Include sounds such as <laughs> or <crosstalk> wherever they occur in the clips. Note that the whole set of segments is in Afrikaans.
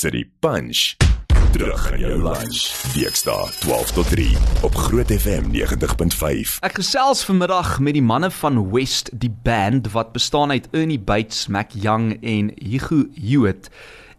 City Punch. Terug in jou lunch. Weekdae 12 tot 3 op Groot FM 90.5. Ek gesels vanmiddag met die manne van West, die band wat bestaan uit Ernie Bates, Mac Young en Hugo Hewitt.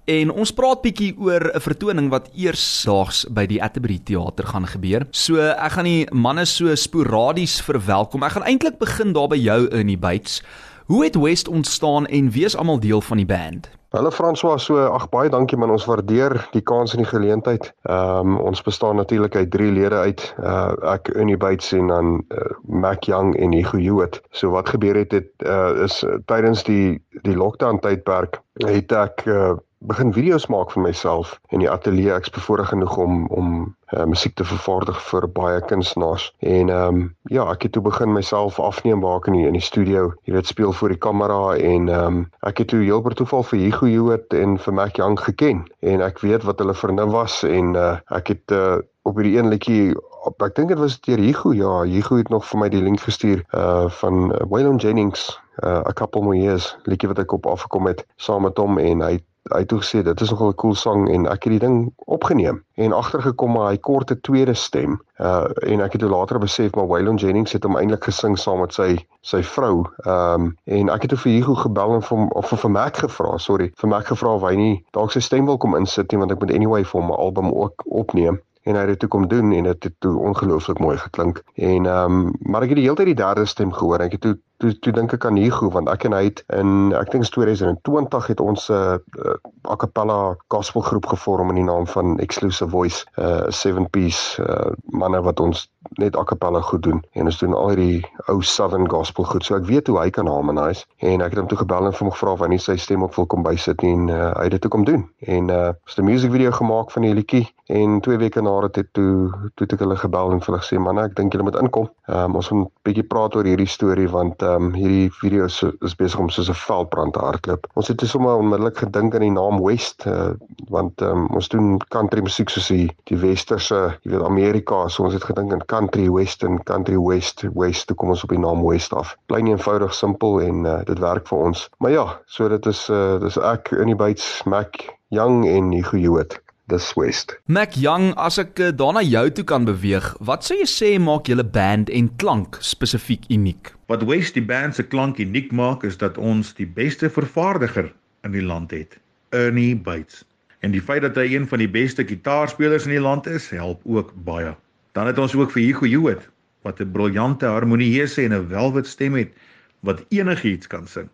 En ons praat bietjie oor 'n vertoning wat eers daags by die Atterbury Theater gaan gebeur. So ek gaan die manne so sporadies verwelkom. Ek gaan eintlik begin daar by jou Ernie Bates. Hoe het West ontstaan en wie is almal deel van die band? Hallo François, so ag baie dankie man, ons waardeer die kans en die geleentheid. Ehm um, ons bestaan natuurlik uit drie lede uit. Uh ek Unie Bates en dan uh, Mac Young en Hugo Hewitt. So wat gebeur het het uh, is uh, tydens die die lockdown tydperk het ek uh, begin video's maak vir myself in die ateljee. Ek's bevoorreg genoeg om om uh, musiek te vervaardig vir baie kunstenaars. En ehm um, ja, ek het toe begin myself afneem waar ek in in die studio, jy weet, speel voor die kamera en ehm um, ek het toe heel per toeval vir Hugo Hewitt en vir Mac Young geken en ek weet wat hulle vernuf was en uh, ek het uh, op hierdie een liedjie op ek dink dit was deur Hugo ja Hugo het nog vir my die link gestuur uh van Waylon Jennings uh, a couple more years liedjie wat ek op afgekom het saam met hom en hy hy het gesê dit is nogal 'n cool sang en ek het die ding opgeneem. En agtergekom maar hy korte tweede stem. Uh en ek het toe later besef maar Waylon Jennings het hom eintlik gesing saam met sy sy vrou. Um en ek het toe vir Hugo gebel en vir hom of vir Mac gevra sorry. Vir Mac gevra of hy nie dalk sy stem wil kom insit nie want ek moet anyway vir hom 'n album ook opneem en hy het dit kom doen en dit het toe ongelooflik mooi geklink. En ehm um, maar ek het die hele tyd die derde stem gehoor ek het toe toe toe dink ek aan Hugo want ek en hy het in ek dink 2020 het ons 'n uh, uh, a cappella gospelgroep gevorm in die naam van Exclusive Voice 'n uh, seven piece uh, manne wat ons net a cappella goed doen. En ons doen al hierdie ou southern gospel goed. So ek weet hoe hy kan harmonise en ek het hom toe gebel en hom gevra of hy nie sy stem ook wil kom bysit nie en uh, hy het dit toe kom doen. En uh, ons het 'n music video gemaak van die liedjie en twee weke na dit het toe toe het ek hulle gebel en vir hulle gesê manne ek dink julle moet inkom um, ons moet 'n bietjie praat oor hierdie storie want ehm um, hierdie video is, is besig om soos 'n veldbrand te hardloop. Ons het dus sommer onmiddellik gedink aan die naam West uh, want ehm um, ons doen country musiek soos die die westerse, jy weet Amerika, so ons het gedink aan country western, country west, west toe kom ons op die naam West af. Plain eenvoudig, simpel en uh, dit werk vir ons. Maar ja, so dit is uh, dis ek in die Bates Mac Young en Hugo Hewitt dis West. Mac Young, as ek uh, daarna jou toe kan beweeg, wat sou jy sê maak julle band en klank spesifiek uniek? Wat West die band se klank uniek maak is dat ons die beste vervaardiger in die land het, Ernie Bates. En die feit dat hy een van die beste gitaarspelers in die land is, help ook baie. Dan het ons ook vir Hugo Hewitt wat 'n briljante harmonieuse en 'n welwit stem het wat enigiets kan sing.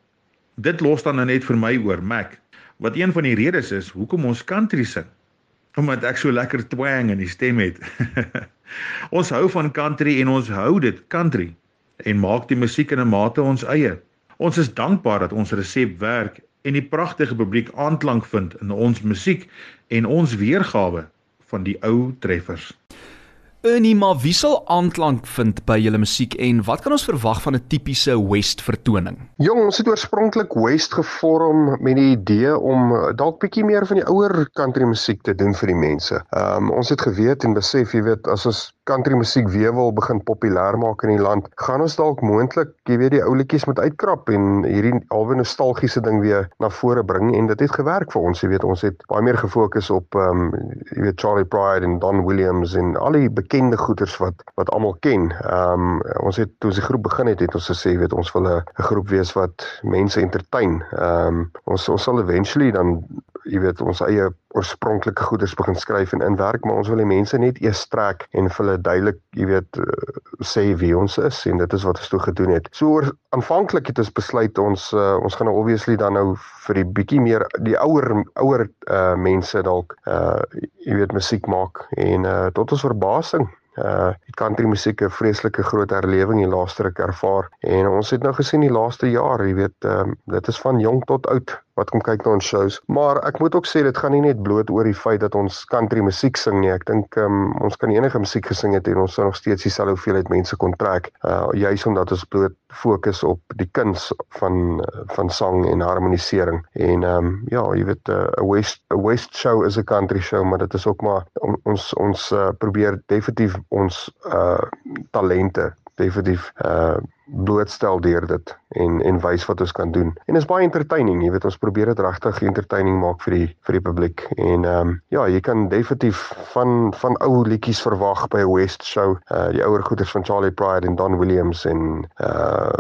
Dit los dan nou net vir my oor Mac, wat een van die redes is hoekom ons country sing omdat ek so lekker twang in die stem het. <laughs> ons hou van country en ons hou dit country en maak die musiek in 'n mate ons eie. Ons is dankbaar dat ons resep werk en die pragtige publiek aanklank vind in ons musiek en ons weergawe van die ou treffers. Ernie, maar wie sal aanklank vind by julle musiek en wat kan ons verwag van 'n tipiese West vertoning? Jong, ons het oorspronklik West gevorm met die idee om dalk bietjie meer van die ouer country musiek te doen vir die mense. Ehm um, ons het geweet en besef, jy weet, as ons country musiek weer wil begin populêr maak in die land, gaan ons dalk moontlik, jy weet, die ou liedjies moet uitkrap en hierdie alwe nostalgiese ding weer na vore bring en dit het gewerk vir ons, jy weet, ons het baie meer gefokus op ehm um, jy weet Charlie Pride en Don Williams en al die bekende goeters wat wat almal ken. Ehm um, ons het toe ons die groep begin het, het ons gesê, weet, ons wil 'n groep wees wat mense entertain. Ehm um, ons ons sal eventually dan jy weet ons eie oorspronklike goeders begin skryf en inwerk maar ons wil die mense net eers trek en vir hulle duidelik jy weet uh, sê wie ons is en dit is wat ons toe gedoen het. So aanvanklik het ons besluit ons uh, ons gaan nou obviously dan nou vir die bietjie meer die ouer ouer uh, mense dalk uh, jy weet musiek maak en uh, tot ons verbasing uh country musiek 'n vreeslike groot herlewing die laaste ruk ervaar en ons het nou gesien die laaste jaar jy weet um, dit is van jong tot oud wat kom kyk na ons shows. Maar ek moet ook sê dit gaan nie net bloot oor die feit dat ons country musiek sing nie. Ek dink um, ons kan enige musiek gesing het en ons sou nog steeds dieselfde hoeveelheid mense kon trek. Uh juis omdat ons bloot fokus op die kuns van van sang en harmonisering. En ehm um, ja, jy weet 'n uh, West 'n West show is 'n country show, maar dit is ook maar on, ons ons uh, probeer definitief ons uh talente definitief uh blootstel deur dit en en wys wat ons kan doen. En is baie entertaining, jy weet ons probeer dit regtig entertaining maak vir die vir die publiek. En ehm um, ja, jy kan definitief van van ou liedjies verwag by West show. Uh die ouer goeders van Charlie Pride en Don Williams en uh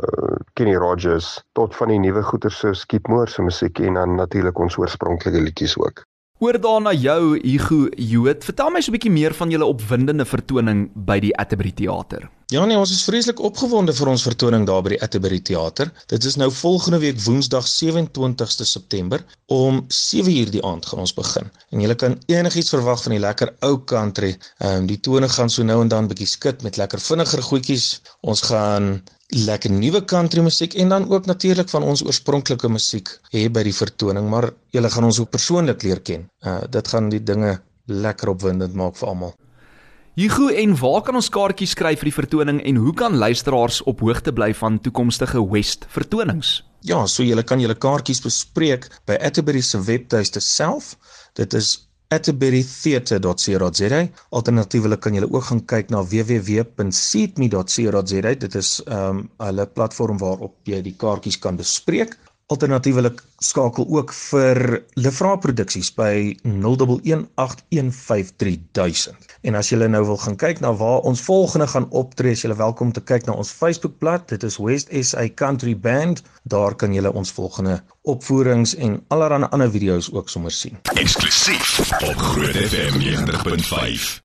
Kenny Rogers tot van die nuwe goeders so Skip Moore se musiek en dan natuurlik ons oorspronklike liedjies ook. Oor daarna jou Hugo Jood, vertel my so 'n bietjie meer van julle opwindende vertoning by die Atterbury Theater. Ja nee, ons is vreeslik opgewonde vir ons vertoning daar by die Atterbury Theater. Dit is nou volgende week Woensdag 27ste September om 7uur die aand gaan ons begin. En jy kan enigiets verwag van die lekker ou country. Ehm um, die tone gaan so nou en dan bietjie skud met lekker vinniger goedjies. Ons gaan lekker nuwe country musiek en dan ook natuurlik van ons oorspronklike musiek hê by die vertoning, maar julle gaan ons ook persoonlik leer ken. Uh dit gaan die dinge lekker opwindend maak vir almal. Hugo, en waar kan ons kaartjies kry vir die vertoning en hoe kan luisteraars op hoogte bly van toekomstige West vertonings? Ja, so julle kan julle kaartjies bespreek by Atterbury se webtuiste self. Dit is atterburytheatre.co.za. Alternatiefelik kan julle ook gaan kyk na www.seatme.co.za. Dit is ehm um, hulle platform waarop jy die kaartjies kan bespreek. Alternatiefelik skakel ook vir Lefra produksies by 0118153000. En as jy nou wil gaan kyk na waar ons volgende gaan optree, is jy welkom te kyk na ons Facebookblad. Dit is West SA Country Band. Daar kan jy ons volgende opvoerings en allerlei ander video's ook sommer sien. Eksklusief op Groot FM 90.5.